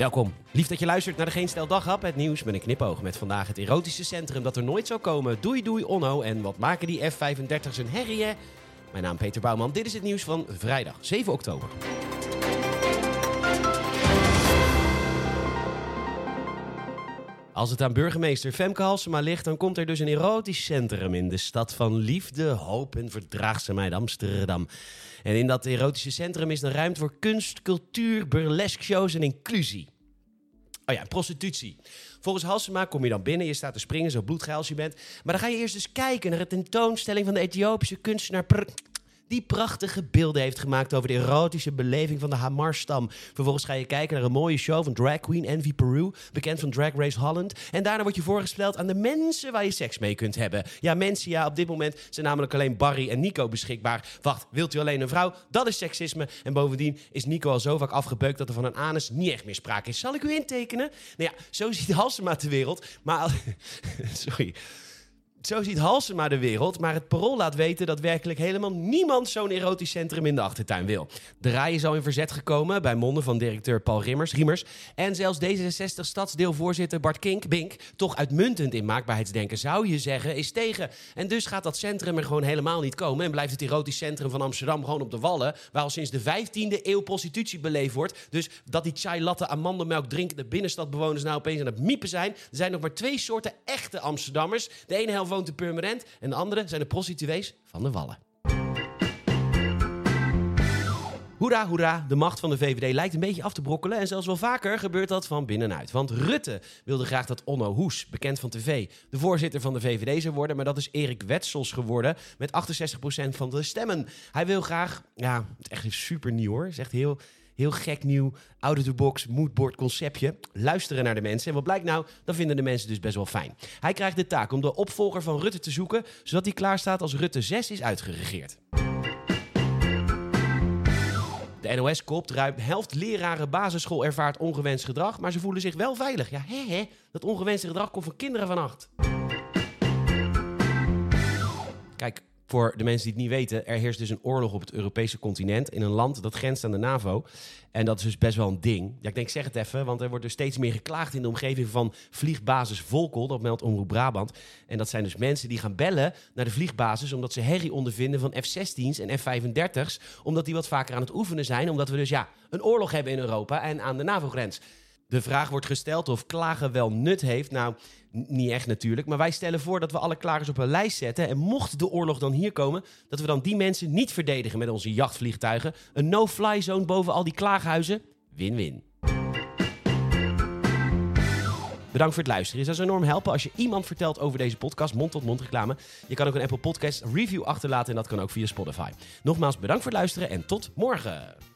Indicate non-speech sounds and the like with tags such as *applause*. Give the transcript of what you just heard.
Welkom. Lief dat je luistert naar de Geen Stel Daghap, het nieuws met een knipoog. Met vandaag het erotische centrum dat er nooit zou komen. Doei doei Onno. En wat maken die F-35's een herrie, hè? Mijn naam Peter Bouwman. Dit is het nieuws van vrijdag 7 oktober. Als het aan burgemeester Femke Halsema ligt, dan komt er dus een erotisch centrum in de stad van liefde, hoop en verdraagzaamheid Amsterdam. En in dat erotische centrum is er ruimte voor kunst, cultuur, burlesque shows en inclusie. Oh ja, prostitutie. Volgens Halsema kom je dan binnen, je staat te springen, zo bloedgeil als je bent. Maar dan ga je eerst eens kijken naar de tentoonstelling van de Ethiopische kunstenaar die prachtige beelden heeft gemaakt over de erotische beleving van de Hamar-stam. Vervolgens ga je kijken naar een mooie show van drag queen Envy Peru, bekend van Drag Race Holland. En daarna word je voorgesteld aan de mensen waar je seks mee kunt hebben. Ja, mensen, ja, op dit moment zijn namelijk alleen Barry en Nico beschikbaar. Wacht, wilt u alleen een vrouw? Dat is seksisme. En bovendien is Nico al zo vaak afgebeukt dat er van een anus niet echt meer sprake is. Zal ik u intekenen? Nou ja, zo *laughs* ziet Halsema de wereld. Maar, *laughs* sorry zo ziet Halsema de wereld, maar het parool laat weten dat werkelijk helemaal niemand zo'n erotisch centrum in de achtertuin wil. De RAI is al in verzet gekomen bij monden van directeur Paul Rimmers, Riemers. En zelfs D66-stadsdeelvoorzitter Bart Kink, Bink, toch uitmuntend in maakbaarheidsdenken zou je zeggen, is tegen. En dus gaat dat centrum er gewoon helemaal niet komen en blijft het erotisch centrum van Amsterdam gewoon op de Wallen, waar al sinds de 15e eeuw prostitutie beleefd wordt. Dus dat die chai latte amandelmelk drinkende binnenstadbewoners nou opeens aan het miepen zijn. Er zijn nog maar twee soorten echte Amsterdammers. De ene helft woont in Purmerend en de andere zijn de prostituees van de Wallen. Hoera, hoera, de macht van de VVD lijkt een beetje af te brokkelen. En zelfs wel vaker gebeurt dat van binnenuit. Want Rutte wilde graag dat Onno Hoes, bekend van tv, de voorzitter van de VVD zou worden. Maar dat is Erik Wetsels geworden met 68% van de stemmen. Hij wil graag, ja, het is echt super nieuw hoor. Het is echt heel, Heel gek nieuw, out-of-the-box, moodboard conceptje. Luisteren naar de mensen. En wat blijkt nou? Dat vinden de mensen dus best wel fijn. Hij krijgt de taak om de opvolger van Rutte te zoeken, zodat hij klaar staat als Rutte 6 is uitgeregeerd. De NOS kopt ruim helft leraren basisschool ervaart ongewenst gedrag, maar ze voelen zich wel veilig. Ja, hè, hè? Dat ongewenste gedrag komt van kinderen van acht. Voor de mensen die het niet weten, er heerst dus een oorlog op het Europese continent. In een land dat grenst aan de NAVO. En dat is dus best wel een ding. Ja, ik denk, zeg het even, want er wordt dus steeds meer geklaagd in de omgeving van vliegbasis Volkel. Dat meldt Omroep Brabant. En dat zijn dus mensen die gaan bellen naar de vliegbasis omdat ze herrie ondervinden van F-16's en F-35's. Omdat die wat vaker aan het oefenen zijn. Omdat we dus ja, een oorlog hebben in Europa en aan de NAVO-grens. De vraag wordt gesteld of klagen wel nut heeft. Nou, niet echt natuurlijk. Maar wij stellen voor dat we alle klagers op een lijst zetten. En mocht de oorlog dan hier komen, dat we dan die mensen niet verdedigen met onze jachtvliegtuigen. Een no-fly zone boven al die klaaghuizen. Win-win. Bedankt voor het luisteren. Je zou enorm helpen als je iemand vertelt over deze podcast, mond-tot-mond reclame. Je kan ook een Apple Podcast review achterlaten en dat kan ook via Spotify. Nogmaals, bedankt voor het luisteren en tot morgen.